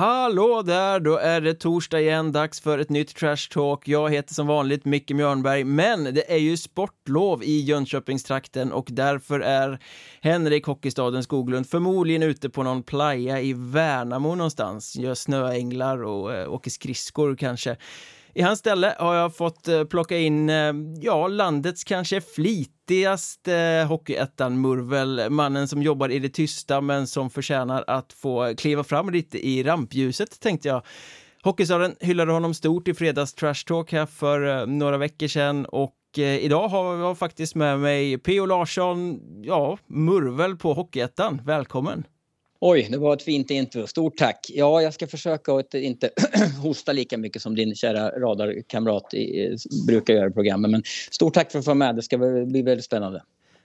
Hallå där! Då är det torsdag igen, dags för ett nytt Trash Talk. Jag heter som vanligt Micke Mjörnberg, men det är ju sportlov i Jönköpingstrakten och därför är Henrik Hockeystaden Skoglund förmodligen ute på någon playa i Värnamo någonstans, gör snöänglar och eh, åker skridskor kanske. I hans ställe har jag fått eh, plocka in, eh, ja, landets kanske flitigaste Hockeyettan-murvel. Mannen som jobbar i det tysta men som förtjänar att få kliva fram lite i rampljuset, tänkte jag. Hockeystaden hyllade honom stort i fredags Trash Talk här för eh, några veckor sedan och idag har jag faktiskt med mig P.O. Larsson, ja, murvel på Hockeyettan. Välkommen! Oj, det var ett fint intro. Stort tack. Ja, jag ska försöka att inte hosta lika mycket som din kära radarkamrat i, brukar göra i programmet. Men stort tack för att få med. Det ska bli väldigt spännande.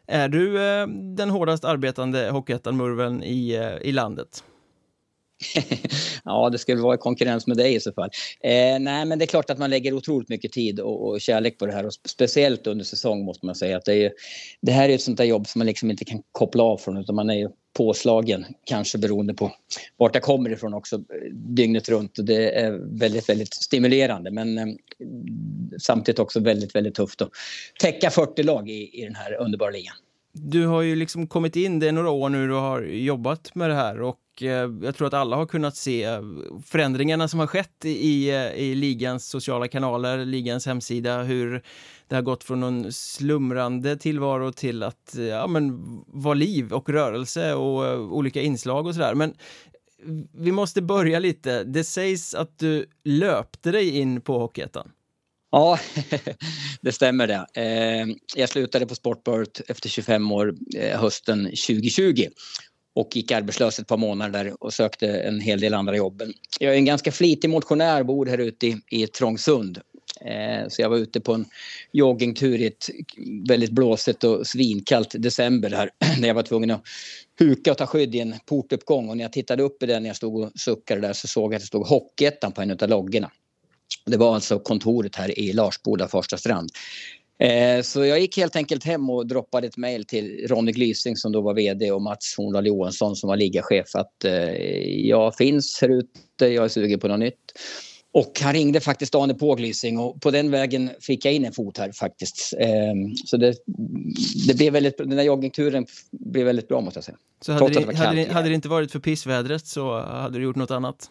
Är du eh, den hårdast arbetande Hockeyettan-murveln i, eh, i landet? ja, det skulle vara i konkurrens med dig i så fall. Eh, nej, men det är klart att man lägger otroligt mycket tid och, och kärlek på det här och speciellt under säsong måste man säga att det, är, det här är ett sånt där jobb som man liksom inte kan koppla av från utan man är ju påslagen, kanske beroende på vart jag kommer ifrån också, dygnet runt. Det är väldigt, väldigt stimulerande men eh, samtidigt också väldigt, väldigt tufft att täcka 40 lag i, i den här underbara ligan. Du har ju liksom kommit in, det är några år nu du har jobbat med det här och eh, jag tror att alla har kunnat se förändringarna som har skett i, i ligans sociala kanaler, ligans hemsida, hur det har gått från en slumrande tillvaro till att eh, ja, men, vara liv och rörelse och eh, olika inslag och sådär. Men vi måste börja lite. Det sägs att du löpte dig in på Hockeyettan. Ja, det stämmer det. Ehm, jag slutade på Sportbart efter 25 år eh, hösten 2020 och gick arbetslös ett par månader och sökte en hel del andra jobb. Jag är en ganska flitig motionär, bor här ute i, i Trångsund. Ehm, så jag var ute på en joggingtur i ett väldigt blåsigt och svinkallt december där, när jag var tvungen att huka och ta skydd i en portuppgång. Och när jag tittade upp i den när jag stod och suckade där så såg jag att det stod Hockeyettan på en av loggorna. Det var alltså kontoret här i Larsboda, Farsta strand. Eh, så jag gick helt enkelt hem och droppade ett mejl till Ronny Glysing som då var VD och Mats Horndahl Johansson som var ligachef att eh, jag finns här ute, jag är sugen på något nytt. Och han ringde faktiskt dagen på Glysing och på den vägen fick jag in en fot här faktiskt. Ehm, så det, det blev väldigt, den där joggingturen blev väldigt bra måste jag säga. Så hade det, hade, det, hade det inte varit för pissvädret så hade du gjort något annat?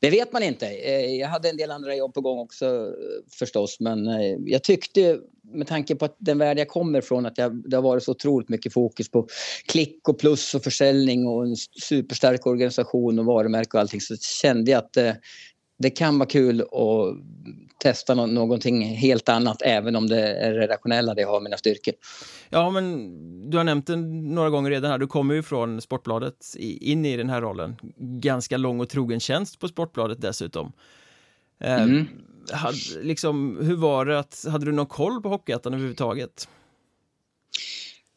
Det vet man inte. Eh, jag hade en del andra jobb på gång också eh, förstås men eh, jag tyckte med tanke på att den värld jag kommer ifrån att jag, det har varit så otroligt mycket fokus på klick och plus och försäljning och en superstark organisation och varumärke och allting så kände jag att det kan vara kul att testa någonting helt annat även om det är redaktionella det har mina styrkor. Ja, men du har nämnt det några gånger redan här. Du kommer ju från Sportbladet in i den här rollen. Ganska lång och trogen tjänst på Sportbladet dessutom. Eh, mm. Eh, liksom, hur var det att, hade du någon koll på Hockeyettan överhuvudtaget?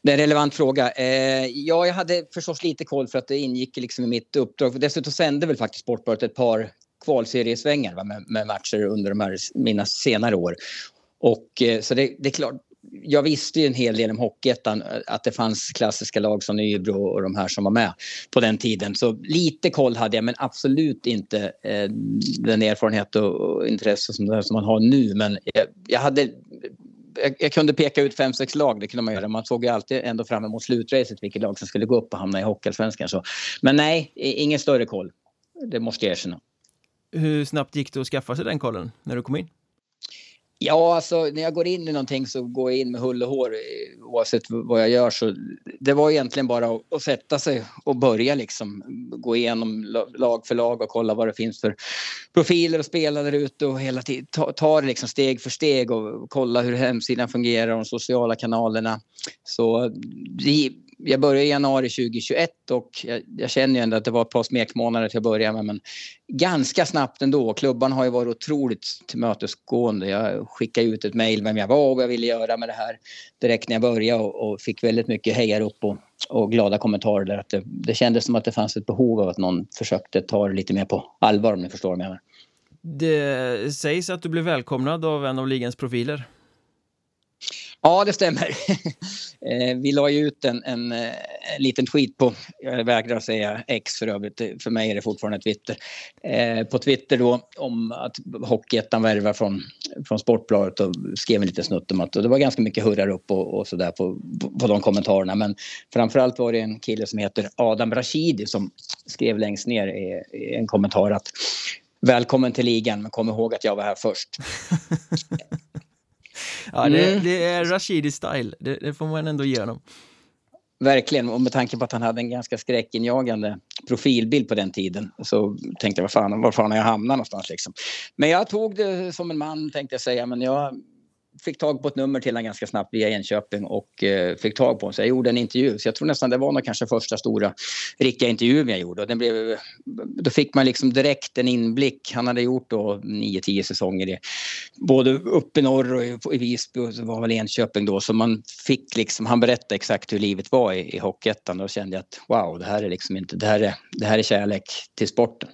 Det är en relevant fråga. Eh, ja, jag hade förstås lite koll för att det ingick liksom i mitt uppdrag. Dessutom sände väl faktiskt Sportbladet ett par kvalseriesvängar med, med matcher under de här, mina senare år. Och eh, så det, det, är klart, jag visste ju en hel del om Hockeyettan, eh, att det fanns klassiska lag som Nybro och de här som var med på den tiden. Så lite koll hade jag, men absolut inte eh, den erfarenhet och, och intresse som, som man har nu. Men jag, jag hade jag, jag, kunde peka ut fem, sex lag, det kunde man göra. Man såg ju alltid ändå fram emot slutracet vilket lag som skulle gå upp och hamna i Hockeyallsvenskan. Men nej, ingen större koll. Det måste jag erkänna. Hur snabbt gick det att skaffa sig den kollen när du kom in? Ja, alltså när jag går in i någonting så går jag in med hull och hår eh, oavsett vad jag gör. Så det var egentligen bara att, att sätta sig och börja liksom gå igenom lag för lag och kolla vad det finns för profiler och spelare där ute och hela tiden ta, ta det liksom steg för steg och kolla hur hemsidan fungerar och de sociala kanalerna. Så eh, jag började i januari 2021 och jag, jag känner ju ändå att det var ett par smekmånader till att börja med men ganska snabbt ändå. Klubban har ju varit otroligt tillmötesgående. Jag skickade ut ett mejl vem jag var och vad jag ville göra med det här direkt när jag började och, och fick väldigt mycket hejarop och, och glada kommentarer där. Att det, det kändes som att det fanns ett behov av att någon försökte ta det lite mer på allvar om ni förstår vad jag menar. Det sägs att du blev välkomnad av en av ligans profiler. Ja, det stämmer. Eh, vi la ju ut en, en, en, liten tweet på, jag vägrar säga X för övrigt, eh, för mig är det fortfarande Twitter, eh, på Twitter då om att Hockeyettan värvar från, från Sportbladet och skrev en liten snutt om att och det var ganska mycket hurrar upp och, och sådär på, på de kommentarerna. Men framförallt var det en kille som heter Adam Rashidi som skrev längst ner i, i en kommentar att Välkommen till ligan, men kom ihåg att jag var här först. Ja, det, mm. det är Rashidi-style, det, det, får man ändå ge honom. Verkligen, och med tanke på att han hade en ganska skräckinjagande profilbild på den tiden så tänkte jag, var fan, var fan har jag hamnat någonstans liksom? Men jag tog det som en man tänkte jag säga, men jag fick tag på ett nummer till honom ganska snabbt via Enköping och eh, fick tag på honom. Så jag gjorde en intervju. Så jag tror nästan det var nog kanske första stora riktiga intervjun jag gjorde. Och den blev, då fick man liksom direkt en inblick. Han hade gjort då 9-10 säsonger i, både uppe i norr och i, Visby och så var väl Enköping då. Så man fick liksom, han berättade exakt hur livet var i, i Hockeyettan. Då kände jag att wow, det här är liksom inte, det här är, det här är kärlek till sporten.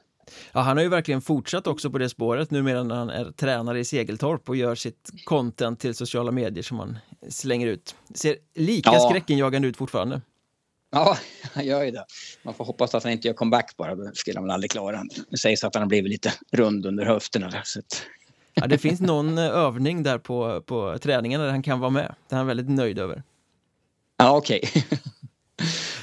Ja, han har ju verkligen fortsatt också på det spåret nu medan han är tränare i Segeltorp och gör sitt content till sociala medier som han slänger ut. Ser lika ja. skräckinjagande ut fortfarande. Ja, han gör ju det. Man får hoppas att han inte gör comeback bara, då skulle han väl aldrig klara. Det sägs att han har blivit lite rund under höfterna. Där, så att... ja, det finns någon eh, övning där på, på träningen där han kan vara med. Det är han väldigt nöjd över. Ja, okej. Okay.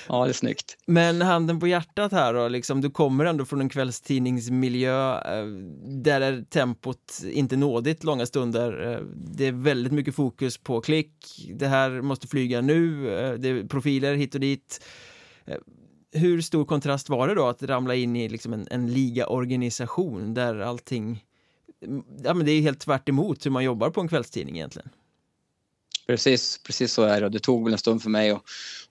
Ja, det är snyggt. Men handen på hjärtat här då, liksom, du kommer ändå från en kvällstidningsmiljö eh, där är tempot inte nådigt långa stunder. Eh, det är väldigt mycket fokus på klick, det här måste flyga nu, eh, det är profiler hit och dit. Hur stor kontrast var det då att ramla in i liksom en, en ligaorganisation där allting Ja men det är helt tvärt hur man jobbar på en kvällstidning egentligen. Precis, precis så är det. Det tog väl en stund för mig att,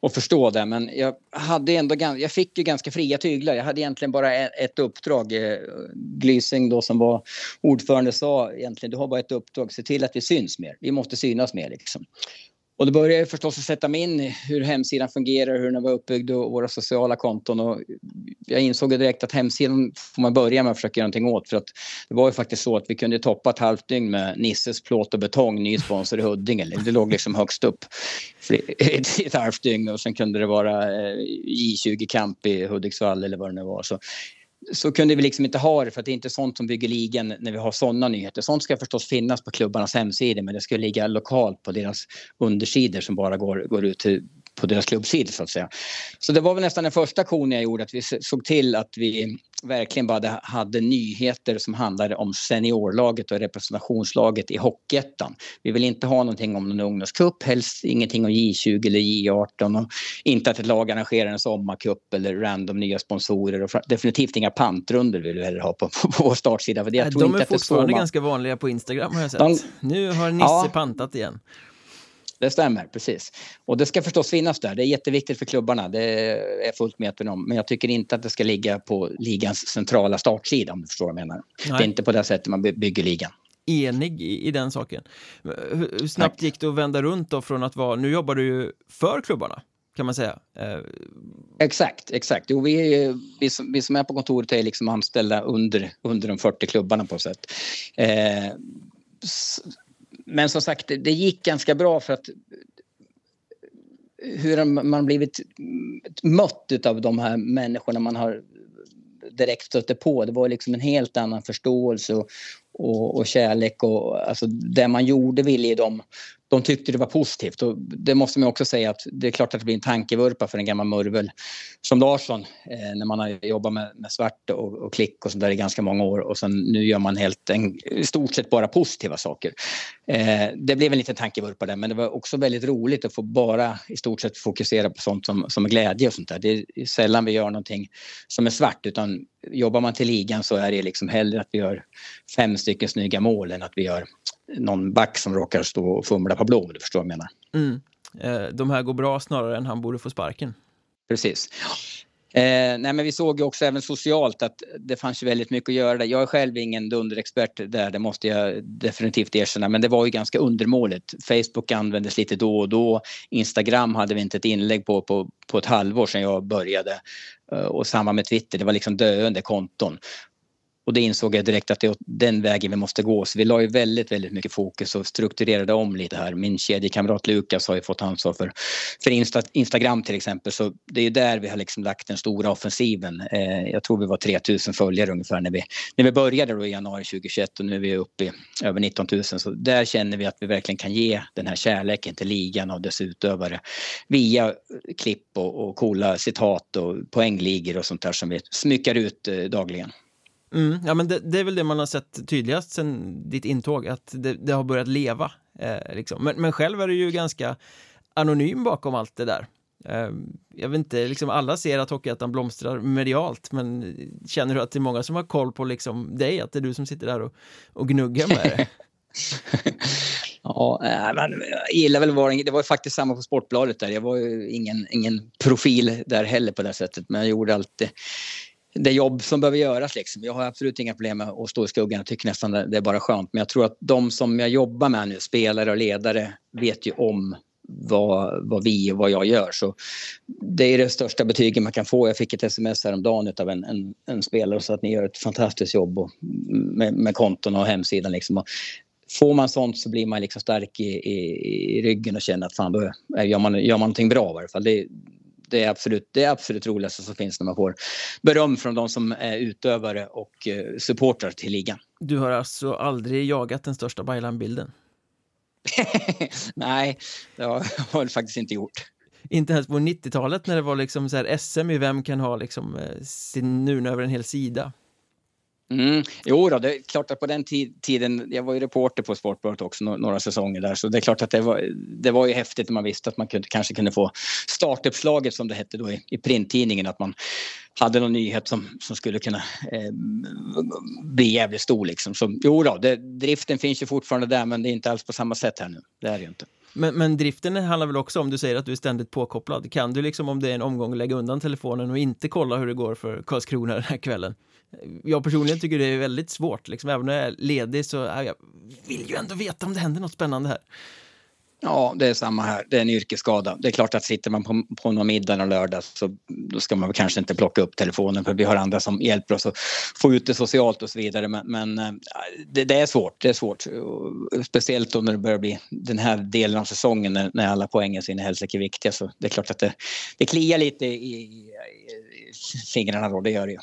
att förstå det. Men jag, hade ändå, jag fick ju ganska fria tyglar. Jag hade egentligen bara e-, ett uppdrag. Eh, Glysing då som var ordförande sa egentligen du har bara ett uppdrag. Se till att vi syns mer. Vi måste synas mer liksom. Och då började jag förstås att sätta mig in i hur hemsidan fungerar, hur den var uppbyggd och våra sociala konton. Och jag insåg direkt att hemsidan får man börja med att försöka göra någonting åt. För att det var ju faktiskt så att vi kunde toppa ett halvt dygn med Nisses plåt och betong, ny sponsor i Huddinge. Det låg liksom högst upp i ett halvt dygn och sen kunde det vara eh, J20 Camp i Hudiksvall eller vad det nu var. Så så kunde vi liksom inte ha det för att det är inte sånt som bygger ligan när vi har sådana nyheter. Sånt ska förstås finnas på klubbarnas hemsidor men det ska ligga lokalt på deras undersidor som bara går, går ut till på deras klubbsida så att säga. Så det var väl nästan den första aktionen jag gjorde att vi såg till att vi verkligen bara hade nyheter som handlade om seniorlaget och representationslaget i Hockeyettan. Vi vill inte ha någonting om någon ungdomscup, helst ingenting om J20 eller J18 och inte att ett lag arrangerar en sommarcup eller random nya sponsorer och definitivt inga pantrunder vill vi heller ha på, på, vår startsida. För det, jag De är fortfarande är ganska vanliga på Instagram har jag sett. De, nu har Nisse ja, pantat igen det stämmer precis. Och det ska förstås finnas där. Det är jätteviktigt för klubbarna. Det är jag fullt medveten om. Men jag tycker inte att det ska ligga på ligans centrala startsida om du förstår vad jag menar. Nej. Det är inte på det sättet man bygger ligan enig i, i den saken. Hur snabbt gick det att vända runt då från att vara, nu jobbar du ju för klubbarna kan man säga. Eh, exakt, exakt. Jo, vi, vi, som, vi som är på kontoret är liksom anställda under, under de 40 klubbarna på sätt. Eh, men som sagt, det gick ganska bra för att hur man blivit mött av de här människorna man har direkt stötte på. Det var liksom en helt annan förståelse och, och, och kärlek och alltså det man gjorde ville de de tyckte det var positivt. Och det måste man också säga att det är klart att det blir en tankevurpa för en gammal murvel som Larsson eh, när man har jobbat med, med svart och, och, klick och sånt där i ganska många år och sen nu gör man helt en, i stort sett bara positiva saker. Eh, det blev en liten tankevurpa där men det var också väldigt roligt att få bara i stort sett fokusera på sånt som, som är glädje och sånt där. Det är sällan vi gör någonting som är svart utan jobbar man till ligan så är det liksom hellre att vi gör fem stycken snygga mål än att vi gör någon back som råkar stå och fumla på blå, du förstår vad jag menar. Mm. Eh, de här går bra snarare än han borde få sparken. Precis. Eh, nej men vi såg ju också även socialt att det fanns väldigt mycket att göra där. Jag är själv ingen dunderexpert där, det måste jag definitivt erkänna. Men det var ju ganska undermåligt. Facebook användes lite då och då. Instagram hade vi inte ett inlägg på på, på ett halvår sedan jag började. Eh, och samma med Twitter, det var liksom döende konton. Och det insåg jag direkt att det är den vägen vi måste gå. Så vi la ju väldigt, väldigt mycket fokus och strukturerade om lite här. Min kedjekamrat Lukas har ju fått ansvar för, för Insta, Instagram till exempel. Så det är där vi har liksom lagt den stora offensiven. Eh, jag tror vi var 3000 följare ungefär när vi, när vi började då i januari 2021 och nu är vi uppe i över 19 000. Så där känner vi att vi verkligen kan ge den här kärleken till ligan och dess utövare via klipp och, och coola citat och poängligor och sånt där som vi smyckar ut eh, dagligen. Mm, ja, men det, det, är väl det man har sett tydligast sen ditt intåg, att det, det har börjat leva. Eh, liksom. men, men själv är du ju ganska anonym bakom allt det där. Eh, jag vet inte, liksom alla ser att Hockeyettan blomstrar medialt, men känner du att det är många som har koll på liksom dig, att det är du som sitter där och, och gnuggar med det? Ja, men jag gillar väl var det var faktiskt samma på Sportbladet där. Jag var ju ingen, ingen profil där heller på det sättet, men jag gjorde alltid det jobb som behöver göras. Liksom. Jag har absolut inga problem med att stå i skuggan. Jag tycker nästan det är bara skönt. Men jag tror att de som jag jobbar med nu, spelare och ledare, vet ju om vad, vad vi och vad jag gör. Så det är det största betyget man kan få. Jag fick ett sms häromdagen av en, en, en spelare så att ni gör ett fantastiskt jobb och, med, med konton och hemsidan. Liksom. Och får man sånt så blir man liksom stark i, i, i ryggen och känner att fan, då gör man, gör man någonting bra i varje fall. Det, det är absolut det är absolut roligaste som finns när man får beröm från de som är utövare och eh, supportrar till ligan. Du har alltså aldrig jagat den största Bayern-bilden? Nej, det har jag faktiskt inte gjort. Inte ens på 90-talet när det var liksom så SM i vem kan ha liksom eh, sin nuna över en hel sida? Mm. Jo då, det är klart att på den tiden, jag var ju reporter på Sportbladet också några säsonger där, så det är klart att det var, det var ju häftigt när man visste att man kunde, kanske kunde få startuppslaget som det hette då i, i printtidningen, att man hade någon nyhet som, som skulle kunna eh, bli jävligt stor liksom. Så jo då, det, driften finns ju fortfarande där men det är inte alls på samma sätt här nu. Det är det ju inte. Men, men driften handlar väl också om, du säger att du är ständigt påkopplad. Kan du liksom om det är en omgång lägga undan telefonen och inte kolla hur det går för Karlskrona den här kvällen? Jag personligen tycker det är väldigt svårt, liksom, även när jag är ledig så är jag vill ju ändå veta om det händer något spännande här. Ja, det är samma här. Det är en yrkesskada. Det är klart att sitter man på, på någon middag någon lördag så då ska man kanske inte plocka upp telefonen för vi har andra som hjälper oss att få ut det socialt och så vidare. Men, men eh, det, det, är svårt. Det är svårt. Speciellt då när det börjar bli den här delen av säsongen när, när alla poängen så in är viktiga. Så det är klart att det, det kliar lite i, i, i fingrarna då, det gör det ju.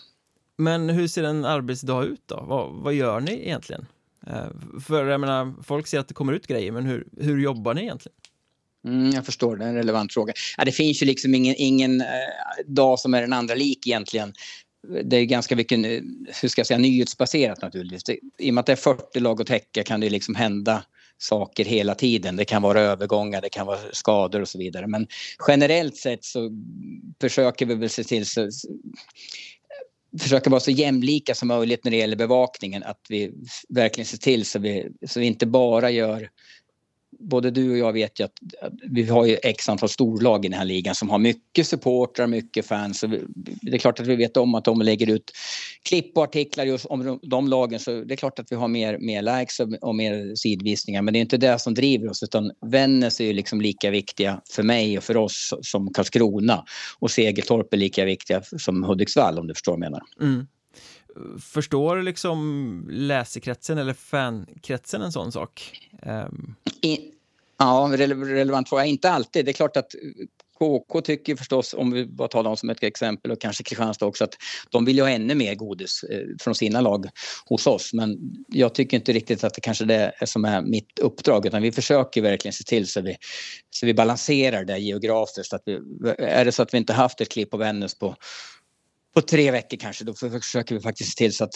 Men hur ser en arbetsdag ut då? Vad, vad gör ni egentligen? Eh, för jag menar, folk ser att det kommer ut grejer, men hur, hur jobbar ni egentligen? Mm, jag förstår, det är en relevant fråga. Ja, det finns ju liksom ingen, ingen eh, dag som är den andra lik egentligen. Det är ganska mycket hur ska jag säga, nyhetsbaserat naturligtvis. Det, I och med att det är 40 lag att täcka kan det liksom hända saker hela tiden. Det kan vara övergångar, det kan vara skador och så vidare. Men generellt sett så försöker vi väl se till så försöka vara så jämlika som möjligt när det gäller bevakningen. Att vi verkligen ser till så vi, så vi inte bara gör både du och jag vet ju att, vi har ju x antal storlag i den här ligan som har mycket supportrar, mycket fans. Så vi, det är klart att vi vet om att de lägger ut klipp och artiklar just om de, de lagen så det är klart att vi har mer, mer likes och, och, mer sidvisningar. Men det är inte det som driver oss utan Vännäs är ju liksom lika viktiga för mig och för oss som Karlskrona och Segeltorp är lika viktiga som Hudiksvall om du förstår vad jag menar. Mm. Förstår liksom läsekretsen eller fankretsen en sån sak? Um... I, ja, relevant fråga. Inte alltid. Det är klart att KK tycker förstås, om vi bara tar dem som ett exempel och kanske Kristianstad också, att de vill ju ha ännu mer godis eh, från sina lag hos oss. Men jag tycker inte riktigt att det kanske det är som är mitt uppdrag utan vi försöker verkligen se till så vi, så vi balanserar det geografiskt. Att vi, är det så att vi inte haft ett klipp på Vännäs på på tre veckor kanske, då försöker vi faktiskt se till så att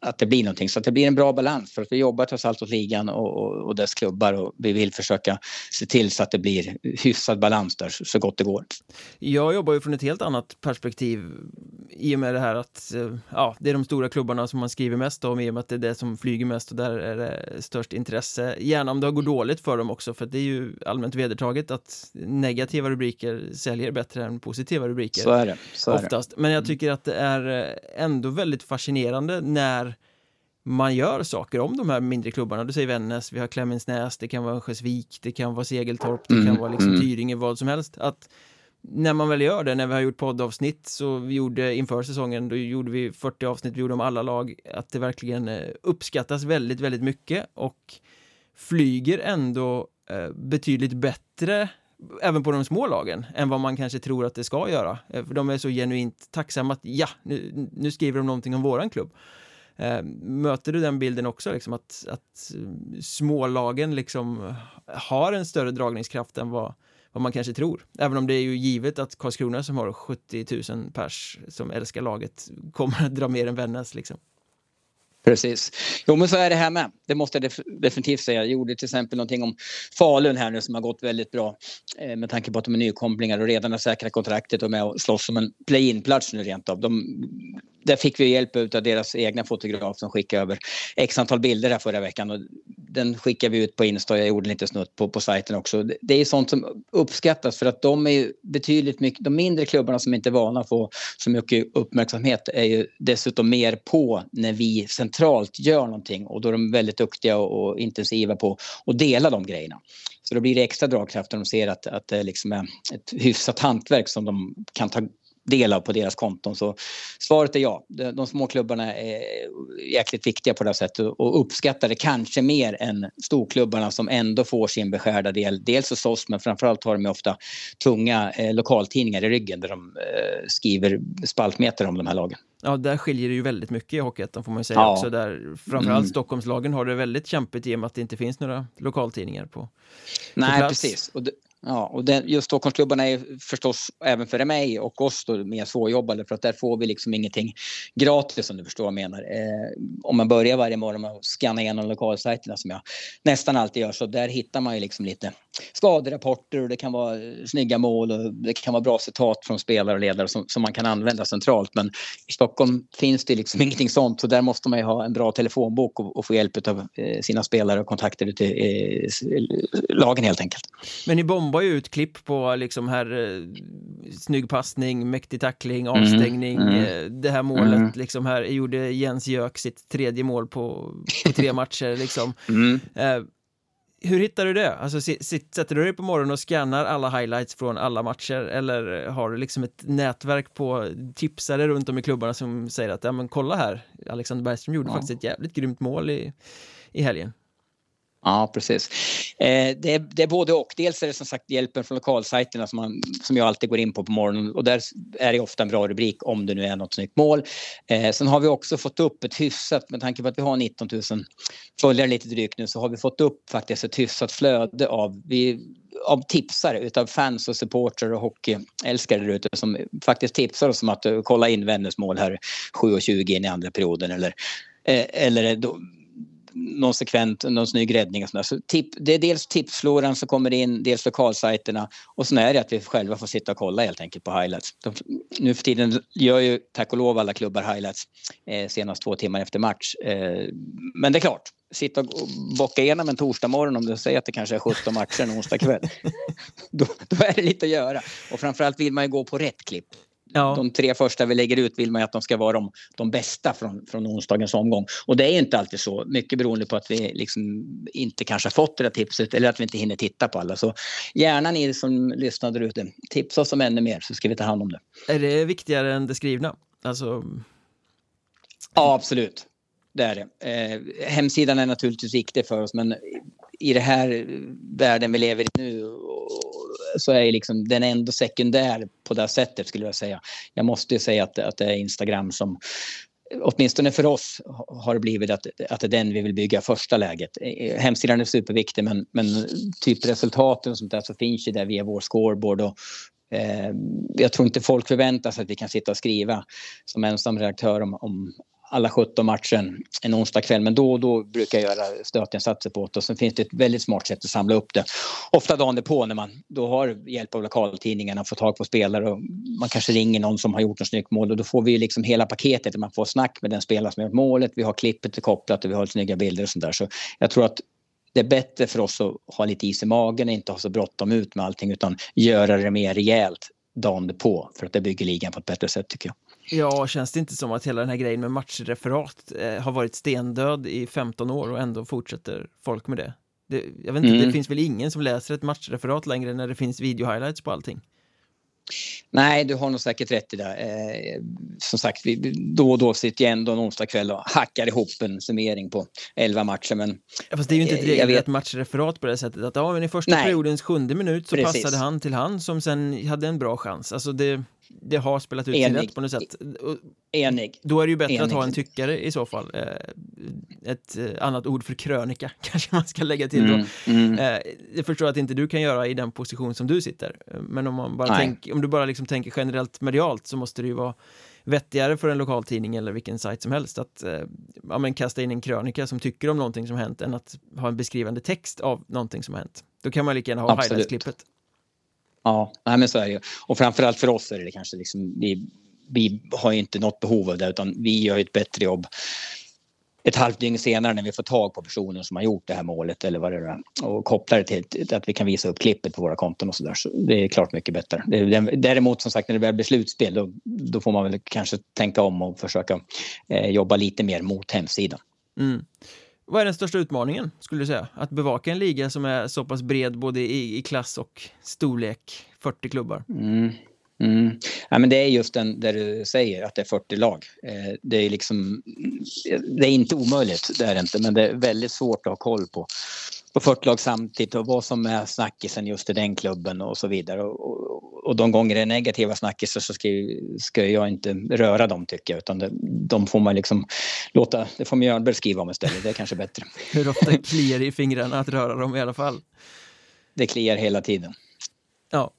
att det blir någonting. Så att det blir en bra balans för att vi jobbar trots allt åt ligan och, och, och, dess klubbar och vi vill försöka se till så att det blir hyfsad balans där så gott det går. Jag jobbar ju från ett helt annat perspektiv i och med det här att eh, ja, det är de stora klubbarna som man skriver mest om i och med att det är det som flyger mest och där är det störst intresse. Gärna om det går dåligt för dem också för det är ju allmänt vedertaget att negativa rubriker säljer bättre än positiva rubriker. Så är det. Så är oftast. Det. Men jag tycker att det är eh, ändå väldigt fascinerande när när man gör saker om de här mindre klubbarna. Du säger Vännäs, vi har Klemensnäs, det kan vara Örnsköldsvik, det kan vara Segeltorp, det kan mm, vara liksom mm. Tyringe, vad som helst. Att när man väl gör det, när vi har gjort poddavsnitt så vi gjorde inför säsongen, då gjorde vi 40 avsnitt, vi gjorde om alla lag, att det verkligen eh, uppskattas väldigt, väldigt mycket och flyger ändå eh, betydligt bättre även på de små lagen än vad man kanske tror att det ska göra. Eh, för de är så genuint tacksamma att ja, nu, nu skriver de någonting om våran klubb. Eh, möter du den bilden också, liksom att, att eh, smålagen liksom har en större dragningskraft än vad, vad man kanske tror. Även om det är ju givet att Karlskrona som har 70 000 pers som älskar laget kommer att dra mer än Vännäs liksom. Precis. Jo men så är det här med. Det måste jag def definitivt säga. Jag gjorde till exempel någonting om Falun här nu som har gått väldigt bra. Eh, med tanke på att de är nykomlingar och redan har säkrat kontraktet och med och slåss om en play-in-plats nu rent av. De, där fick vi hjälp av deras egna fotograf som skickade över x antal bilder här förra veckan. Och den skickade vi ut på Insta och jag gjorde lite snutt på, på sajten också. Det är sånt som uppskattas för att de är betydligt mycket, de mindre klubbarna som inte är vana att få så mycket uppmärksamhet är ju dessutom mer på när vi centralt gör någonting och då är de väldigt duktiga och, och intensiva på att dela de grejerna. Så då blir det extra dragkraft när de ser att, att det liksom är ett hyfsat hantverk som de kan ta del av på deras konton. Så svaret är ja. De, små klubbarna är jäkligt viktiga på det här sättet och uppskattar det kanske mer än storklubbarna som ändå får sin beskärda del. Dels hos oss men framförallt har de ofta tunga eh, lokaltidningar i ryggen där de eh, skriver spaltmeter om de här lagen. Ja, där skiljer det ju väldigt mycket i Hockeyettan får man ju säga ja. också. Där framförallt mm. Stockholmslagen har det väldigt kämpigt i och med att det inte finns några lokaltidningar på, Nej, på precis. Och det, Ja, och den, just Stockholmsklubbarna är förstås även för mig och oss då mer svårjobbade för att där får vi liksom ingenting gratis om du förstår vad jag menar. Eh, om man börjar varje morgon med att scanna igenom lokalsajterna som jag nästan alltid gör så där hittar man ju liksom lite skaderapporter och det kan vara eh, snygga mål och det kan vara bra citat från spelare och ledare som, som man kan använda centralt. Men i Stockholm finns det liksom ingenting sånt så där måste man ju ha en bra telefonbok och, och få hjälp av eh, sina spelare och kontakter till eh, lagen helt enkelt. Men ni bombar ju ut klipp på liksom här eh, snygg passning, mäktig tackling, mm, avstängning, mm, mm, det här målet mm. liksom här gjorde Jens Jök sitt tredje mål på, på tre matcher liksom. Eh, hur hittar du det? Alltså, sätter du dig på morgonen och scannar alla highlights från alla matcher eller har du liksom ett nätverk på tipsare runt om i klubbarna som säger att ja men kolla här, Alexander Bergström gjorde ja. faktiskt ett jävligt grymt mål i, i helgen. Ja, precis. Eh, det, är, det är både och. Dels är det som sagt hjälpen från lokalsajterna som, man, som jag alltid går in på på morgonen och där är det ofta en bra rubrik om det nu är något snyggt mål. Eh, sen har vi också fått upp ett hyfsat, med tanke på att vi har 19 000 följare lite drygt nu, så har vi fått upp faktiskt ett hyfsat flöde av, vi, av tipsare utav fans och supportrar och hockeyälskare där ute som faktiskt tipsar oss om att eh, kolla in Vännäs mål här 7.20 in i andra perioden eller eh, eller då, någon sekvent, någon snygg räddning och sådär. Så tip, det är dels tipsfloran som kommer in, dels lokalsajterna och sen är det att vi själva får sitta och kolla helt enkelt på highlights. De, nu för tiden gör ju tack och lov alla klubbar highlights eh, senast två timmar efter match. Eh, men det är klart, sitta och bocka igenom en torsdag morgon om du säger att det kanske är 17 matcher en onsdag kväll. då, då är det lite att göra. Och framförallt vill man ju gå på rätt klipp. Ja. De tre första vi lägger ut vill man ju att de ska vara de, de bästa från, från onsdagens omgång. Och det är inte alltid så, mycket beroende på att vi liksom inte kanske har fått det där tipset eller att vi inte hinner titta på alla. Så gärna ni som lyssnar där ute, tipsa oss om ännu mer så ska vi ta hand om det. Är det viktigare än det skrivna? Alltså... Ja, absolut. Det är det. Eh, hemsidan är naturligtvis viktig för oss men i det här världen vi lever i nu så är liksom, den ändå sekundär på det sättet skulle jag säga. Jag måste ju säga att, att det är Instagram som åtminstone för oss har det blivit att, att det är den vi vill bygga första läget. E-, e-, hemsidan är superviktig men, men typ resultaten och sånt där så finns ju där via vår scoreboard och eh, jag tror inte folk förväntar sig att vi kan sitta och skriva som ensam redaktör om, om alla 17 matchen en onsdag kväll. Men då och då brukar jag göra stötinsatser på det. Och sen finns det ett väldigt smart sätt att samla upp det. Ofta dagen på när man då har hjälp av lokaltidningarna att får tag på spelare. Och man kanske ringer någon som har gjort ett snyggt mål och då får vi liksom hela paketet. Man får snack med den spelare som har gjort målet. Vi har klippet kopplat och vi har snygga bilder och sånt där. Så jag tror att det är bättre för oss att ha lite is i magen och inte ha så bråttom ut med allting utan göra det mer rejält dagen på för att det bygger ligan på ett bättre sätt tycker jag. Ja, känns det inte som att hela den här grejen med matchreferat eh, har varit stendöd i 15 år och ändå fortsätter folk med det? det jag vet inte, mm. det finns väl ingen som läser ett matchreferat längre när det finns videohighlights på allting? Nej, du har nog säkert rätt i det. Eh, som sagt, vi, då och då sitter jag ändå en onsdagkväll och hackar ihop en summering på elva matcher. Men, ja, fast det är ju inte ett eh, regelrätt matchreferat på det sättet att ja, men i första Nej. periodens sjunde minut så Precis. passade han till han som sen hade en bra chans. Alltså det, det har spelat ut sig rätt på något sätt. Enig. Då är det ju bättre Enig. att ha en tyckare i så fall. Eh, ett eh, annat ord för krönika kanske man ska lägga till då. Mm, mm. Eh, jag förstår att inte du kan göra i den position som du sitter. Men om, man bara tänk, om du bara liksom tänker generellt medialt så måste det ju vara vettigare för en lokaltidning eller vilken sajt som helst att ja, men kasta in en krönika som tycker om någonting som hänt än att ha en beskrivande text av någonting som hänt. Då kan man lika gärna ha highlights-klippet. Ja, nej, men så är det ju. Och framförallt för oss är det kanske liksom, vi, vi har inte något behov av det utan vi gör ett bättre jobb ett halvt dygn senare när vi får tag på personen som har gjort det här målet eller vad det är och kopplar det till att vi kan visa upp klippet på våra konton och sådär. Så det är klart mycket bättre. Däremot som sagt när det väl blir slutspel då, då får man väl kanske tänka om och försöka eh, jobba lite mer mot hemsidan. Mm. Vad är den största utmaningen skulle du säga? Att bevaka en liga som är så pass bred både i, i klass och storlek, 40 klubbar? Mm. Mm. Ja, men det är just den där du säger att det är 40 lag. Eh, det är liksom, det är inte omöjligt, det är det inte, men det är väldigt svårt att ha koll på, på 40 lag samtidigt och vad som är snackisen just i den klubben och så vidare. Och, och, och de gånger det är negativa snackisar så ska, ska jag inte röra dem tycker jag utan det, de får man liksom låta, det får Mjölnberg skriva om istället, det är kanske bättre. Hur ofta kliar det i fingrarna att röra dem i alla fall? Det kliar hela tiden. Ja,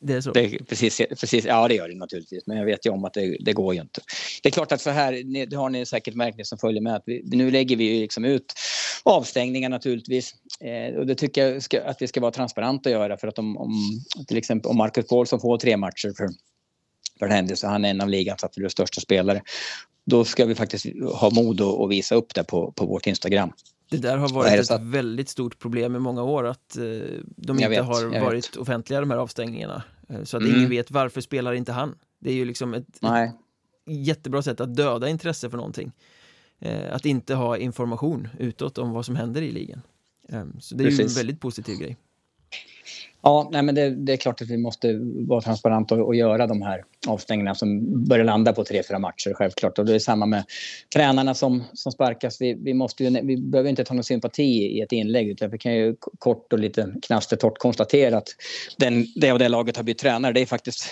det är så? Det, precis, precis, ja, det gör det naturligtvis. Men jag vet ju om att det, det går ju inte. Det är klart att så här, det har ni säkert märkt ni som följer med, att vi, nu lägger vi ju liksom ut avstängningar naturligtvis. Eh, och det tycker jag ska, att vi ska vara transparenta och göra för att om, om till exempel om Marcus Paulsson får tre matcher för, för en händelse, han är en av ligans absolut största spelare, då ska vi faktiskt ha mod att visa upp det på, på vårt Instagram. Det där har varit ett väldigt stort problem i många år att eh, de inte vet, har varit vet. offentliga de här avstängningarna. Eh, så att mm. ingen vet varför spelar inte han. Det är ju liksom ett, ett jättebra sätt att döda intresse för någonting. Eh, att inte ha information utåt om vad som händer i ligan. Eh, så det är Precis. ju en väldigt positiv grej. Ja, nej, men det, det, är klart att vi måste vara transparenta och, och, göra de här avstängningarna som börjar landa på tre, fyra matcher självklart. Och det är samma med tränarna som, som sparkas. Vi, vi, måste ju, vi behöver inte ta någon sympati i ett inlägg utan vi kan ju kort och lite knastertorrt konstatera att den, det och det laget har bytt tränare. Det är faktiskt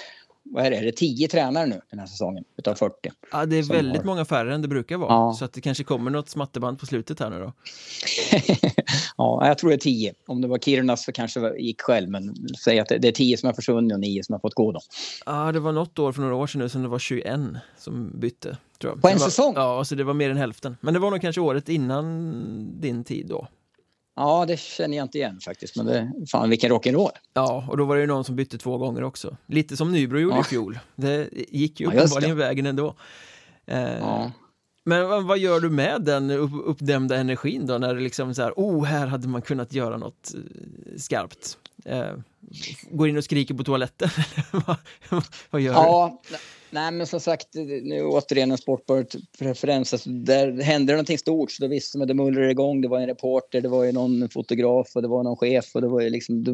vad är det, är det 10 tränare nu den här säsongen utav 40? Ja, det är väldigt har... många färre än det brukar vara. Ja. Så att det kanske kommer något smatterband på slutet här nu då. ja, jag tror det är 10. Om det var Kirunas så kanske det gick själv, men säg att det är 10 som har försvunnit och 9 som har fått gå då. Ja, det var något år för några år sedan nu som det var 21 som bytte. På en var, säsong? Ja, så det var mer än hälften. Men det var nog kanske året innan din tid då. Ja, det känner jag inte igen faktiskt. Men det, fan vilken rock'n'roll. Ja, och då var det ju någon som bytte två gånger också. Lite som Nybro gjorde ja. i fjol. Det gick ju uppenbarligen ja, vägen ändå. Eh, ja. Men vad gör du med den uppdämda energin då när det liksom så här, oh, här hade man kunnat göra något eh, skarpt? Eh, går in och skriker på toaletten? vad, vad gör ja, du? Nej, men som sagt, nu återigen en sportbart-preferens. Alltså, där hände det någonting stort så då visste man, det mullrade igång. Det var en reporter, det var ju någon fotograf och det var någon chef och det var ju liksom,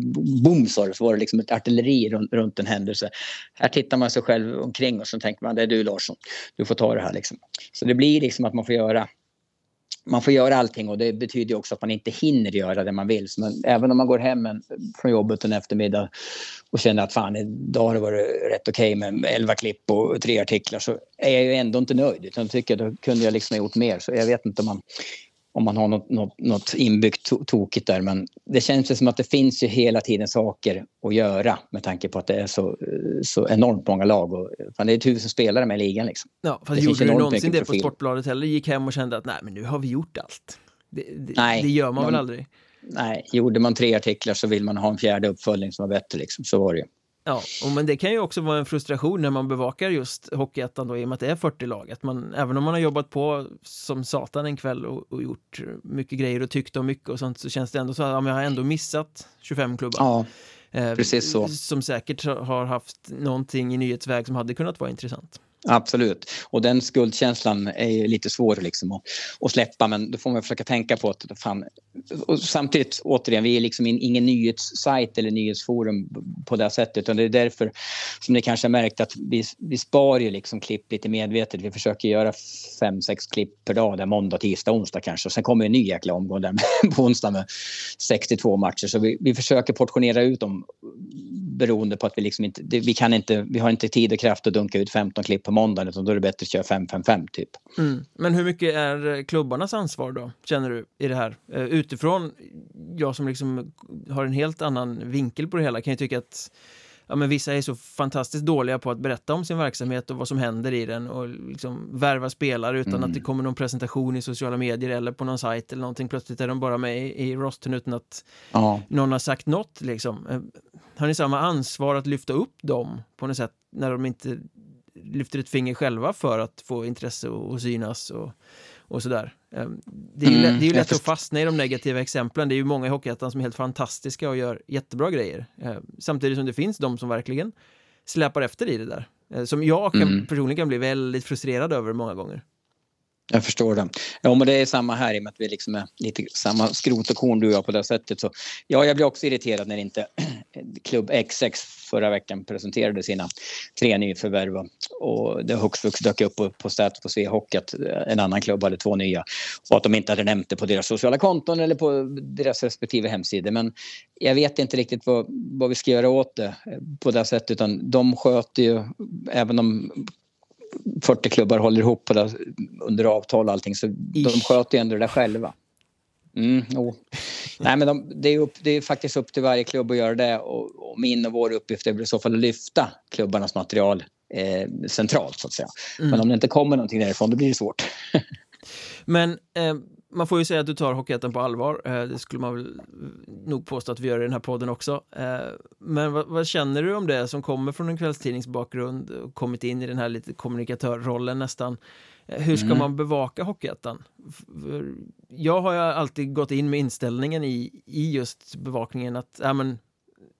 boom sa det, så var det liksom ett artilleri runt, runt en händelse. Här tittar man sig själv omkring och så tänker man, det är du Larsson, du får ta det här liksom. Så det blir liksom att man får göra man får göra allting och det betyder också att man inte hinner göra det man vill. Så man, även om man går hem en, från jobbet en eftermiddag och känner att fan idag har det varit rätt okej okay med 11 klipp och tre artiklar så är jag ju ändå inte nöjd utan tycker att då kunde jag liksom ha gjort mer. Så jag vet inte om man om man har något, något, något inbyggt to tokigt där. Men det känns som att det finns ju hela tiden saker att göra med tanke på att det är så, så enormt många lag. Och, fan, det är tusen spelare med i ligan. Liksom. Ja, fast det gjorde du någonsin det på Sportbladet heller? Gick hem och kände att nej, men nu har vi gjort allt. Det, det, nej, det gör man, man väl aldrig? Nej, gjorde man tre artiklar så vill man ha en fjärde uppföljning som var bättre. Liksom. Så var det ju. Ja, och men det kan ju också vara en frustration när man bevakar just Hockeyettan då i och med att det är 40 lag. Att man, även om man har jobbat på som satan en kväll och, och gjort mycket grejer och tyckt om mycket och sånt så känns det ändå så att ja, jag har ändå missat 25 klubbar. Ja, eh, precis så. Som säkert har haft någonting i nyhetsväg som hade kunnat vara intressant. Absolut. Och den skuldkänslan är lite svår liksom att, att släppa men då får man försöka tänka på att fan, och samtidigt återigen, vi är liksom in, ingen nyhetssajt eller nyhetsforum på det sättet utan det är därför som ni kanske har märkt att vi, vi spar ju liksom klipp lite medvetet. Vi försöker göra fem, sex klipp per dag, där måndag, tisdag, onsdag kanske. Och sen kommer en ny jäkla omgång där på onsdag med 62 matcher. Så vi, vi försöker portionera ut dem beroende på att vi liksom inte, vi kan inte, vi har inte tid och kraft att dunka ut 15 klipp på måndagen utan då är det bättre att köra 5-5-5 typ. Mm. Men hur mycket är klubbarnas ansvar då, känner du, i det här? Uh, utifrån, jag som liksom har en helt annan vinkel på det hela kan ju tycka att ja, men vissa är så fantastiskt dåliga på att berätta om sin verksamhet och vad som händer i den och liksom värva spelare utan mm. att det kommer någon presentation i sociala medier eller på någon sajt eller någonting. Plötsligt är de bara med i, i rosten utan att ja. någon har sagt något liksom. Eh, har ni samma ansvar att lyfta upp dem på något sätt när de inte lyfter ett finger själva för att få intresse och, och synas och och sådär. Ehm, det är ju, mm, det är ju lätt att fastna i de negativa exemplen. Det är ju många i Hockeyettan som är helt fantastiska och gör jättebra grejer. Ehm, samtidigt som det finns de som verkligen släpar efter i det där. Ehm, som jag kan, mm. personligen kan bli väldigt frustrerad över många gånger. Jag förstår det. Ja, men det är samma här i och med att vi liksom är lite samma skrot och korn du och jag på det sättet. Så, ja, jag blir också irriterad när inte klubb XX förra veckan presenterade sina tre nyförvärv och det högst dök upp på, på stat på Svehockey att eh, en annan klubb hade två nya och att de inte hade nämnt det på deras sociala konton eller på deras respektive hemsidor. Men jag vet inte riktigt vad, vad vi ska göra åt det på det sättet utan de sköter ju, även om 40 klubbar håller ihop på det, under avtal och allting så de sköter ju ändå det där själva. Mm, oh. Nej, men de, det, är upp, det är faktiskt upp till varje klubb att göra det och, och min och vår uppgift är i så fall att lyfta klubbarnas material eh, centralt så att säga. Mm. Men om det inte kommer någonting därifrån då blir det svårt. men eh, man får ju säga att du tar Hockeyettan på allvar. Eh, det skulle man väl nog påstå att vi gör i den här podden också. Eh, men vad, vad, känner du om det som kommer från en kvällstidningsbakgrund och kommit in i den här lite kommunikatörrollen nästan? Eh, hur ska mm. man bevaka Hockeyettan? Jag har ju alltid gått in med inställningen i, i just bevakningen att ja, men,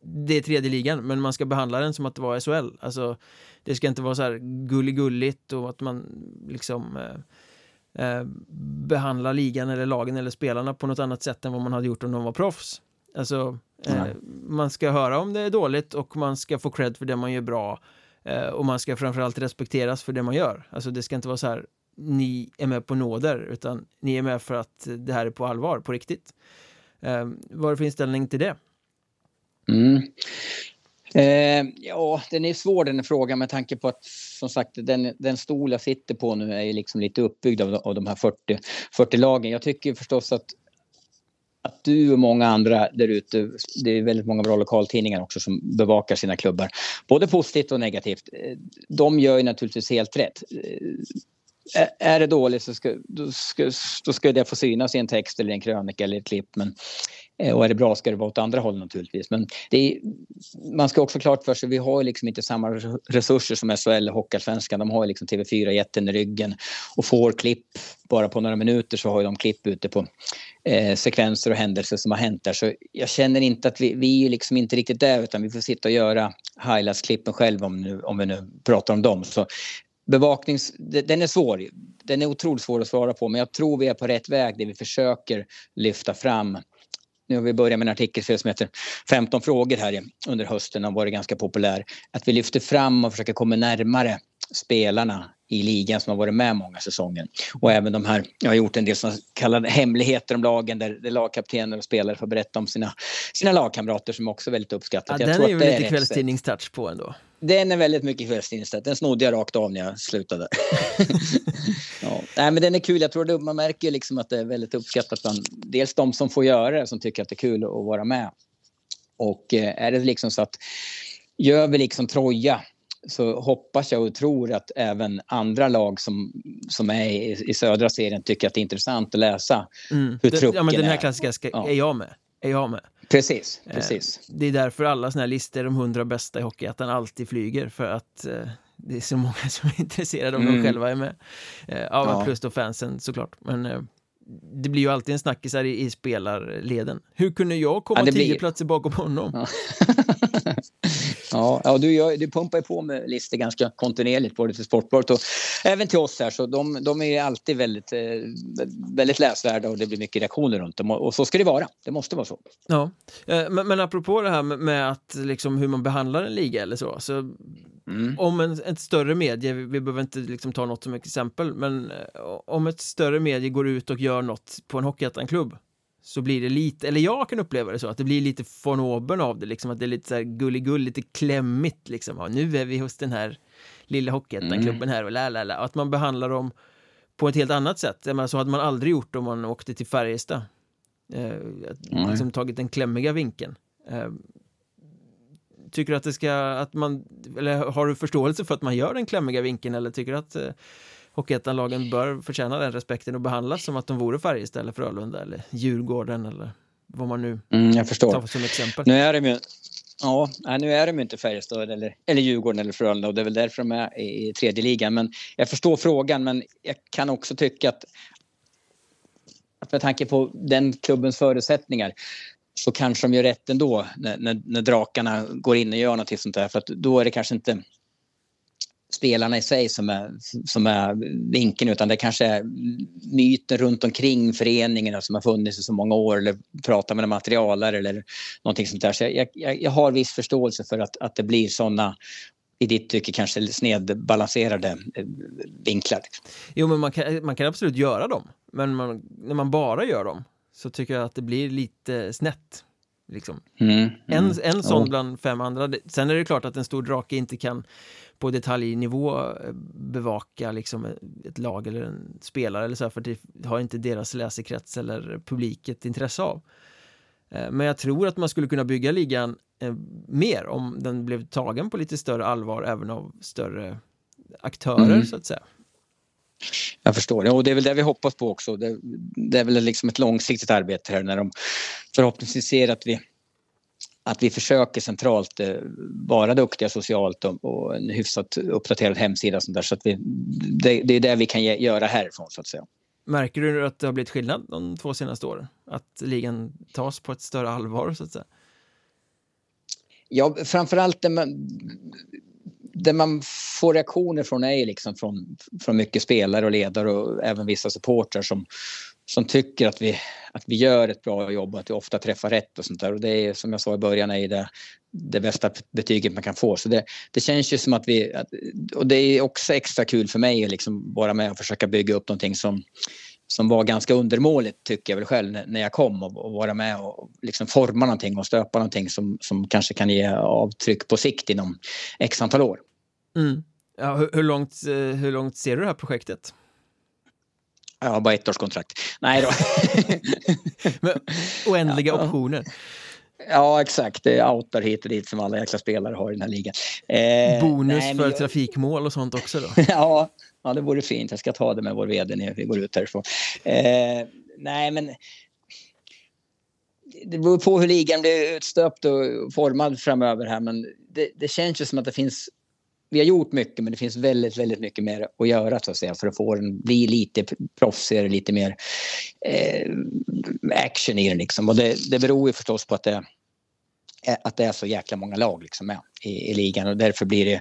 det är tredje ligan, men man ska behandla den som att det var SHL. Alltså, det ska inte vara så här gulligulligt och att man liksom eh, eh, behandla ligan eller lagen eller spelarna på något annat sätt än vad man hade gjort om de var proffs. Alltså, eh, man ska höra om det är dåligt och man ska få cred för det man gör bra. Eh, och man ska framförallt respekteras för det man gör. Alltså det ska inte vara så här, ni är med på nåder, utan ni är med för att det här är på allvar, på riktigt. Eh, vad är det för inställning till det? Mm. Eh, ja, den är svår den frågan med tanke på att som sagt den, den stol jag sitter på nu är liksom lite uppbyggd av, av de här 40, 40 lagen. Jag tycker förstås att att du och många andra där ute, det är väldigt många bra lokaltidningar också som bevakar sina klubbar, både positivt och negativt. Eh, de gör ju naturligtvis helt rätt. Eh, är det dåligt så ska, då ska, då ska det få synas i en text eller en krönika eller ett klipp. Men Eh, och är det bra ska det vara åt andra hållet naturligtvis. Men är, man ska också klart för sig, vi har liksom inte samma resurser som SHL och Hockeyallsvenskan. De har liksom TV4-jätten i ryggen och får klipp. Bara på några minuter så har de klipp ute på eh, sekvenser och händelser som har hänt där. Så jag känner inte att vi, vi är liksom inte riktigt där utan vi får sitta och göra highlights-klippen själva om, nu, om vi nu pratar om dem. Så bevaknings... Den är svår. Den är otroligt svår att svara på men jag tror vi är på rätt väg där vi försöker lyfta fram nu har vi börjat med en artikelserie som heter 15 frågor här under hösten och varit ganska populär. Att vi lyfter fram och försöker komma närmare spelarna i ligan som har varit med många säsonger. Och även de här, jag har gjort en del så kallade hemligheter om lagen där, där lagkaptener och spelare får berätta om sina, sina lagkamrater som också är väldigt uppskattat. Ja, den är ju lite kvällstidningstouch på ändå. Den är väldigt mycket kvällstidningstouch. Den snodde jag rakt av när jag slutade. ja. Nej, men den är kul. Jag tror att man märker liksom att det är väldigt uppskattat bland dels de som får göra det som tycker att det är kul att vara med. Och eh, är det liksom så att gör vi liksom Troja så hoppas jag och tror att även andra lag som, som är i, i södra serien tycker att det är intressant att läsa mm. hur truppen ja, men Den här klassiska ska, ja. är jag med. Är jag med. Precis, eh, precis. det är därför alla såna här listor de hundra bästa i Hockeyettan alltid flyger för att eh, det är så många som är intresserade om mm. de själva är med. Eh, ja, ja. plus då fansen såklart. Men det blir ju alltid en snackis här i, i spelarleden. Hur kunde jag komma ja, tio blir... platser bakom honom? Ja. Ja, ja du, gör, du pumpar ju på med listor ganska kontinuerligt både till Sportbladet och även till oss här. Så de, de är alltid väldigt, eh, väldigt läsvärda och det blir mycket reaktioner runt dem. Och, och så ska det vara. Det måste vara så. Ja, eh, men, men apropå det här med, med att liksom hur man behandlar en liga eller så. så mm. Om en, ett större medie, vi behöver inte liksom ta något som exempel, men eh, om ett större medie går ut och gör något på en Hockeyettan-klubb så blir det lite, eller jag kan uppleva det så, att det blir lite von oben av det, liksom att det är lite så här gulligull, lite klämmigt liksom. Ja, nu är vi hos den här lilla Hockeyettan-klubben mm. här och la. Att man behandlar dem på ett helt annat sätt. menar, så hade man aldrig gjort om man åkte till Färjestad. Eh, liksom tagit den klämmiga vinkeln. Eh, tycker du att det ska, att man, eller har du förståelse för att man gör den klämmiga vinkeln eller tycker du att eh, Hockeyettanlagen bör förtjäna den respekten och behandlas som att de vore Färjestad eller Frölunda eller Djurgården eller vad man nu mm, jag förstår. tar som exempel. Nu är de ju, ja, nu är de ju inte Färjestad eller, eller Djurgården eller Frölunda och det är väl därför de är i tredje ligan. Men jag förstår frågan men jag kan också tycka att, att med tanke på den klubbens förutsättningar så kanske de gör rätt ändå när, när, när drakarna går in och gör något sånt där. För att då är det kanske inte spelarna i sig som är, som är vinkeln utan det kanske är myten runt omkring föreningen som har funnits i så många år eller prata med materialare eller någonting sånt där. Så jag, jag, jag har viss förståelse för att, att det blir sådana i ditt tycke kanske snedbalanserade eh, vinklar. Jo men man kan, man kan absolut göra dem men man, när man bara gör dem så tycker jag att det blir lite snett. Liksom. Mm, mm, en, en sån oh. bland fem andra. Sen är det klart att en stor drake inte kan på detaljnivå eh, bevaka liksom ett lag eller en spelare eller så här, för det har inte deras läsekrets eller publik ett intresse av. Eh, men jag tror att man skulle kunna bygga ligan eh, mer om den blev tagen på lite större allvar även av större aktörer mm. så att säga. Jag förstår det och det är väl det vi hoppas på också. Det, det är väl liksom ett långsiktigt arbete här när de förhoppningsvis ser att vi att vi försöker centralt eh, vara duktiga socialt och, och en hyfsat uppdaterad hemsida och sånt där. Så att vi, det, det är det vi kan ge, göra härifrån så att säga. Märker du att det har blivit skillnad de två senaste åren? Att ligan tas på ett större allvar så att säga? Ja, framförallt det man, får reaktioner från är liksom från, från mycket spelare och ledare och även vissa supportrar som, som tycker att vi, att vi gör ett bra jobb och att vi ofta träffar rätt och sånt där. Och det är som jag sa i början är det, det bästa betyget man kan få. Så det, det känns ju som att vi, och det är också extra kul för mig att liksom vara med och försöka bygga upp någonting som som var ganska undermåligt tycker jag väl själv när jag kom och, och vara med och liksom forma någonting och stöpa någonting som, som kanske kan ge avtryck på sikt inom x antal år. Mm. Ja, hur, hur, långt, eh, hur långt ser du det här projektet? Jag har bara ett års kontrakt. Nej då. Men, oändliga ja. optioner. Ja, exakt. Det är outar hit och dit som alla jäkla spelare har i den här ligan. Eh, Bonus nej, för jag... trafikmål och sånt också då? ja, ja, det vore fint. Jag ska ta det med vår vd när vi går ut härifrån. Eh, nej, men det beror på hur ligan blir utstöpt och formad framöver här, men det, det känns ju som att det finns vi har gjort mycket men det finns väldigt, väldigt mycket mer att göra så att säga för att få den bli lite proffsigare, lite mer eh, action i den liksom. Och det, det beror ju förstås på att det, att det är så jäkla många lag liksom med i, i ligan och därför blir det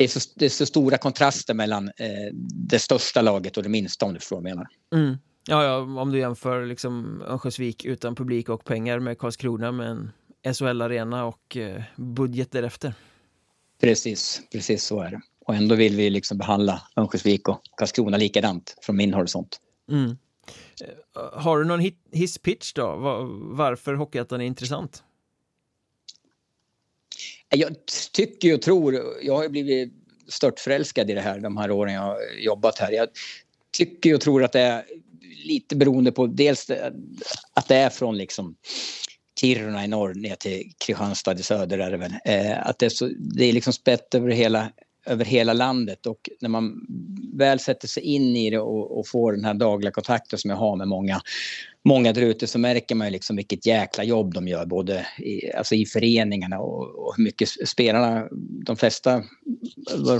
det är, så, det är så stora kontraster mellan eh, det största laget och det minsta om du förstår vad jag menar. Mm. Ja, ja, om du jämför liksom Örnsköldsvik utan publik och pengar med Karlskrona med en SHL-arena och eh, budget därefter. Precis, precis så är det. Och ändå vill vi liksom behandla Örnsköldsvik och Karlskrona likadant från min horisont. Mm. Eh, har du någon hisspitch då? Varför Hockeyettan är intressant? Jag tycker och tror, jag har blivit störtförälskad i det här de här åren jag har jobbat här. Jag tycker och tror att det är lite beroende på dels att det är från liksom Kiruna i norr ner till Kristianstad i söder är det väl. Eh, att det är, så, det är liksom spett över hela, över hela landet och när man väl sätter sig in i det och, och får den här dagliga kontakten som jag har med många många där ute så märker man ju liksom vilket jäkla jobb de gör både i, alltså i föreningarna och, och hur mycket spelarna, de flesta,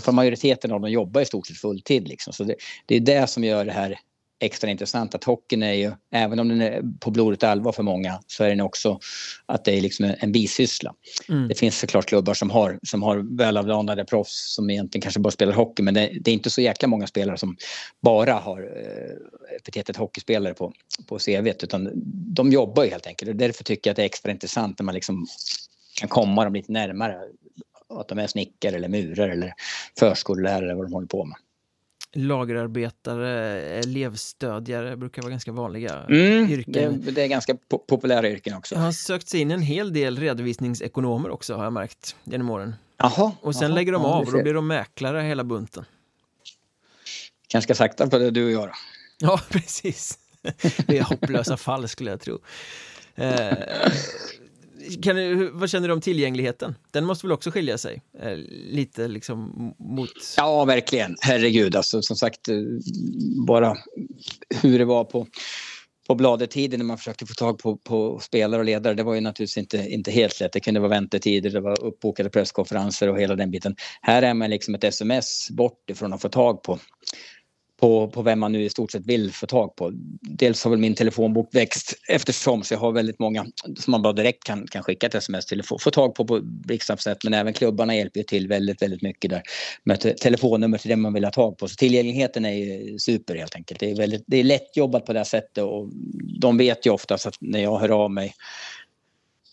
för majoriteten av dem jobbar i stort sett fulltid liksom. Så det, det är det som gör det här extra intressant. Att hockeyn är ju, även om den är på blodigt allvar för många, så är den också att det är liksom en bisyssla. Mm. Det finns såklart klubbar som har, som har välavlönade proffs som egentligen kanske bara spelar hockey, men det, det, är inte så jäkla många spelare som bara har eh, epitetet hockeyspelare på, på CV, utan de jobbar ju helt enkelt. Och därför tycker jag att det är extra intressant när man liksom kan komma dem lite närmare. Att de är snickare eller murare eller förskollärare eller vad de håller på med lagerarbetare, elevstödjare brukar vara ganska vanliga mm, yrken. Det, det, är ganska po populära yrken också. Jag har sökt sig in en hel del redovisningsekonomer också har jag märkt genom åren. Jaha, och sen aha, lägger de av och då blir de mäklare hela bunten. Ganska sakta på det du och jag då. Ja, precis. Det är hopplösa fall skulle jag tro. Eh, kan du, vad känner du om tillgängligheten? Den måste väl också skilja sig eh, lite liksom mot... Ja, verkligen. Herregud, alltså som sagt, eh, bara hur det var på på bladetiden när man försökte få tag på, på, spelare och ledare, det var ju naturligtvis inte, inte helt lätt. Det kunde vara väntetider, det var uppbokade presskonferenser och hela den biten. Här är man liksom ett sms bort ifrån att få tag på på, på vem man nu i stort sett vill få tag på. Dels har väl min telefonbok växt eftersom så jag har väldigt många som man bara direkt kan, kan skicka ett sms till och få, få tag på på blixtsnabbt men även klubbarna hjälper ju till väldigt, väldigt mycket där med telefonnummer till det man vill ha tag på. Så tillgängligheten är ju super helt enkelt. Det är, väldigt, det är lätt jobbat på det här sättet och de vet ju oftast att när jag hör av mig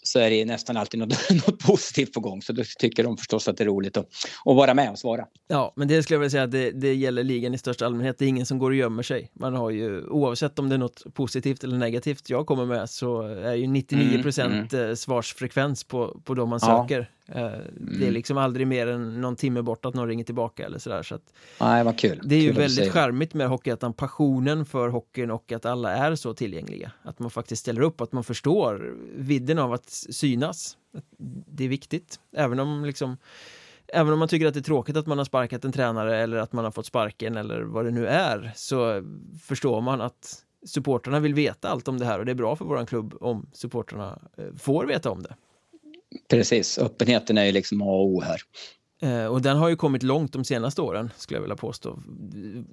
så är det nästan alltid något, något positivt på gång. Så då tycker de förstås att det är roligt att, att vara med och svara. Ja, men det skulle jag vilja säga att det, det gäller ligan i största allmänhet. Det är ingen som går och gömmer sig. Man har ju, oavsett om det är något positivt eller negativt jag kommer med så är ju 99 procent mm, mm. svarsfrekvens på, på de man ja. söker. Mm. Det är mm. liksom aldrig mer än någon timme bort att någon ringer tillbaka eller sådär. Så att Nej, vad kul. Det är ju kul väldigt charmigt med Hockeyettan, passionen för hockeyn och att alla är så tillgängliga. Att man faktiskt ställer upp, att man förstår vidden av att synas. Det är viktigt, även om liksom Även om man tycker att det är tråkigt att man har sparkat en tränare eller att man har fått sparken eller vad det nu är så förstår man att supporterna vill veta allt om det här och det är bra för våran klubb om supporterna eh, får veta om det. Precis, öppenheten är ju liksom A och O här. Eh, och den har ju kommit långt de senaste åren skulle jag vilja påstå.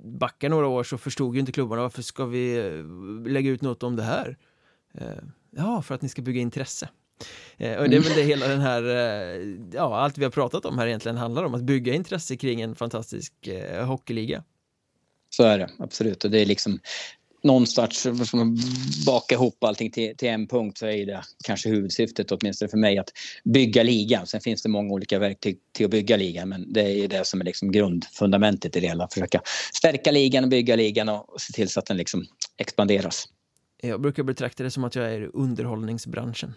Backa några år så förstod ju inte klubbarna varför ska vi eh, lägga ut något om det här? Eh, ja, för att ni ska bygga intresse. Och det är väl det hela den här, ja allt vi har pratat om här egentligen handlar om, att bygga intresse kring en fantastisk hockeyliga. Så är det, absolut. Och det är liksom någonstans ska man baka ihop allting till, till, en punkt så är det kanske huvudsyftet åtminstone för mig att bygga ligan. Sen finns det många olika verktyg till att bygga ligan men det är det som är liksom grundfundamentet i det hela. Försöka stärka ligan och bygga ligan och se till så att den liksom expanderas. Jag brukar betrakta det som att jag är i underhållningsbranschen.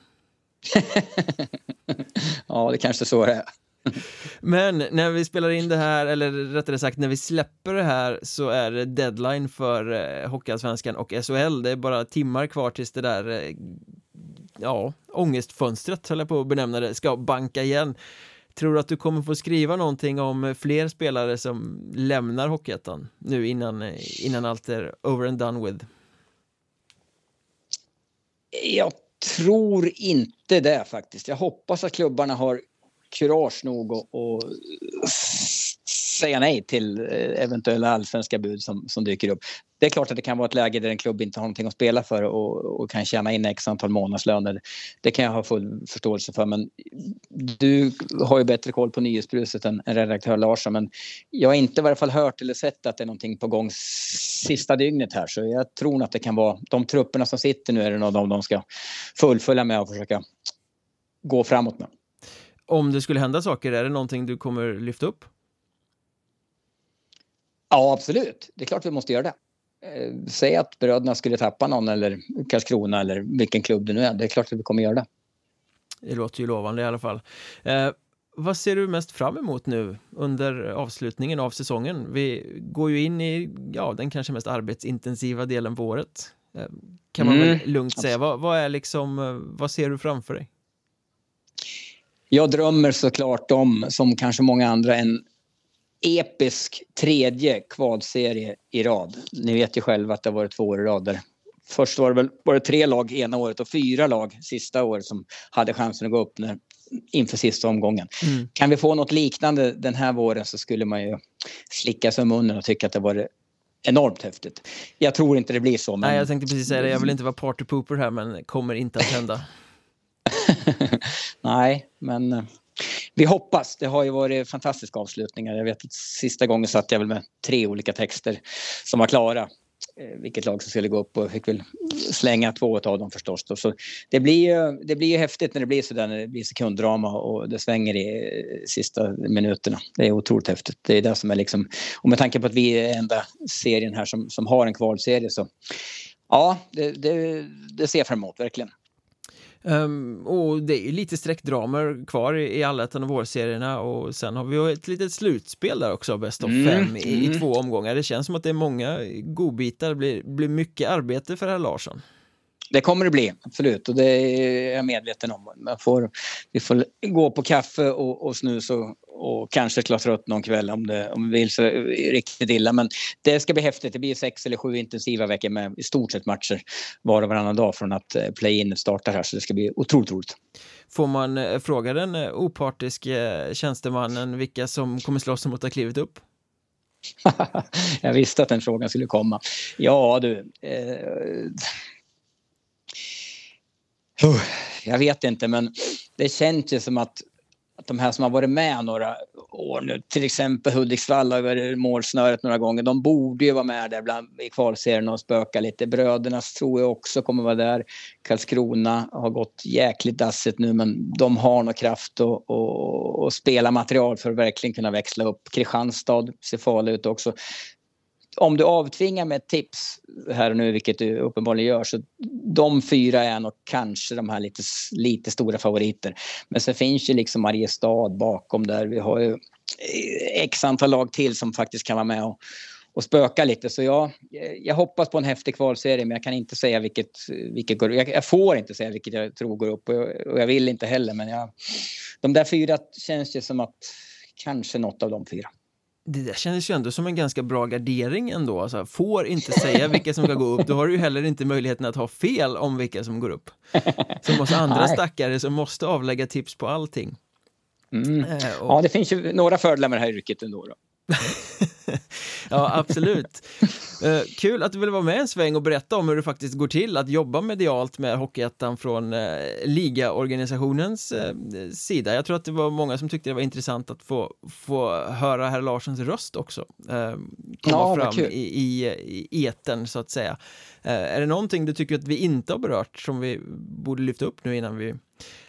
ja, det kanske så det är. Men när vi spelar in det här, eller rättare sagt när vi släpper det här så är det deadline för eh, Hockeyallsvenskan och SHL. Det är bara timmar kvar tills det där eh, ja, ångestfönstret, höll jag på att benämna det, ska banka igen. Tror du att du kommer få skriva någonting om fler spelare som lämnar Hockeyettan nu innan, eh, innan allt är over and done with? Jag tror inte det faktiskt. Jag hoppas att klubbarna har kurage nog att säga nej till eh, eventuella allsvenska bud som, som dyker upp. Det är klart att det kan vara ett läge där en klubb inte har någonting att spela för och, och kan tjäna in x antal månadslöner. Det kan jag ha full förståelse för men du har ju bättre koll på nyhetsbruset än, än redaktör Larsson men jag har inte i varje fall hört eller sett att det är någonting på gång sista dygnet här så jag tror att det kan vara de trupperna som sitter nu är det någon av de ska fullfölja med och försöka gå framåt med. Om det skulle hända saker, är det någonting du kommer lyfta upp? Ja, absolut. Det är klart vi måste göra det. Eh, säg att bröderna skulle tappa någon eller Karlskrona eller vilken klubb det nu är. Det är klart att vi kommer göra det. Det låter ju lovande i alla fall. Eh, vad ser du mest fram emot nu under avslutningen av säsongen? Vi går ju in i ja, den kanske mest arbetsintensiva delen på året. Eh, kan man mm. väl lugnt säga. Vad, vad, är liksom, eh, vad ser du framför dig? Jag drömmer såklart om, som kanske många andra, en episk tredje kvalserie i rad. Ni vet ju själva att det har varit två år i rad där Först var det väl var det tre lag ena året och fyra lag sista året som hade chansen att gå upp när, inför sista omgången. Mm. Kan vi få något liknande den här våren så skulle man ju slicka sig om munnen och tycka att det var enormt häftigt. Jag tror inte det blir så. Men... Nej, jag tänkte precis säga det. Jag vill inte vara partypooper här, men kommer inte att hända. Nej, men eh, vi hoppas. Det har ju varit fantastiska avslutningar. Jag vet att sista gången satt jag väl med tre olika texter som var klara. Eh, vilket lag som skulle gå upp och fick väl slänga två av dem förstås. Då. Så det blir ju det blir ju häftigt när det blir så där, när det blir sekunddrama och det svänger i eh, sista minuterna. Det är otroligt häftigt. Det är det som är liksom, och med tanke på att vi är enda serien här som, som har en kvalserie så ja, det, det, det ser jag fram emot verkligen. Um, och det är ju lite streckdramer kvar i, i alla ettan och vårserierna och sen har vi ett litet slutspel där också, bäst av mm, fem i, mm. i, två omgångar. Det känns som att det är många godbitar, det blir, blir mycket arbete för herr Larsson. Det kommer det bli, absolut. Och det är jag medveten om. Man får, vi får gå på kaffe och, och snus och, och kanske klottra upp någon kväll om det om vi vill så riktigt illa. Men det ska bli häftigt. Det blir sex eller sju intensiva veckor med i stort sett matcher var och varannan dag från att eh, play-in startar här. Så det ska bli otroligt roligt. Får man eh, fråga den eh, opartiske tjänstemannen vilka som kommer slåss om att ta klivet upp? jag visste att den frågan skulle komma. Ja du. Eh jag vet inte, men det känns ju som att, att de här som har varit med några år nu, till exempel Hudiksvall har varit målsnöret några gånger, de borde ju vara med där bland, i kvalserien och spöka lite. Brödernas tror jag också kommer vara där. Karlskrona har gått jäkligt dassigt nu, men de har nog kraft och, och, och spela material för att verkligen kunna växla upp. Kristianstad ser farlig ut också om du avtvingar med ett tips här och nu, vilket du uppenbarligen gör, så de fyra är nog kanske de här lite, lite stora favoriter. Men sen finns ju liksom Mariestad bakom där. Vi har ju eh, x antal lag till som faktiskt kan vara med och, och spöka lite. Så ja, jag hoppas på en häftig kvalserie men jag kan inte säga vilket, vilket går jag, jag får inte säga vilket jag tror går upp och jag, och jag vill inte heller. Men jag, de där fyra känns ju som att kanske något av de fyra det där kändes ju ändå som en ganska bra gardering ändå. Alltså, får inte säga vilka som ska gå upp, då har du ju heller inte möjligheten att ha fel om vilka som går upp. Som oss andra stackare som måste avlägga tips på allting. Mm. Äh, och... Ja, det finns ju några fördelar med det här yrket ändå. Då. ja, absolut. Uh, kul att du vill vara med en sväng och berätta om hur det faktiskt går till att jobba medialt med Hockeyettan från uh, ligaorganisationens uh, sida. Jag tror att det var många som tyckte det var intressant att få, få höra herr Larssons röst också. komma ja, fram i, i, i eten så att säga. är det någonting du tycker att vi inte har berört som vi borde lyfta upp nu innan vi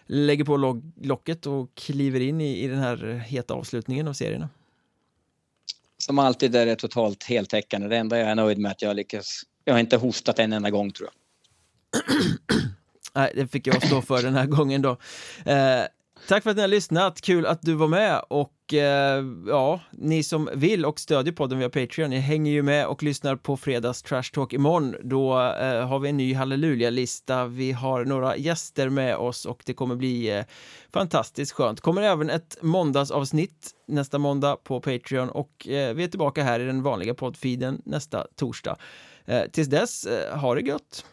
lägger på locket och kliver in i, i den här heta avslutningen av serierna? Som alltid är det totalt heltäckande. Det enda jag är nöjd med är att jag lyckas. Jag har inte hostat en enda gång tror jag. Nej, det fick jag stå för den här gången då. Eh, tack för att ni har lyssnat, kul att du var med och eh, ja, ni som vill och stödjer podden via Patreon, ni hänger ju med och lyssnar på fredags Trash Talk imorgon. Då eh, har vi en ny halleluja-lista, vi har några gäster med oss och det kommer bli eh, fantastiskt skönt. Kommer även ett måndagsavsnitt nästa måndag på Patreon och eh, vi är tillbaka här i den vanliga poddfeeden nästa torsdag. Eh, tills dess, eh, ha det gött!